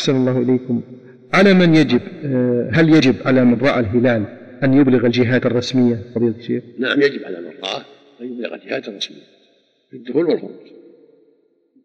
أحسن الله إليكم. على من يجب آه، هل يجب على من رأى الهلال أن يبلغ الجهات الرسمية؟ فضيلة الشيخ؟ نعم يجب على من رأى أن يبلغ الجهات الرسمية في الدخول والخروج.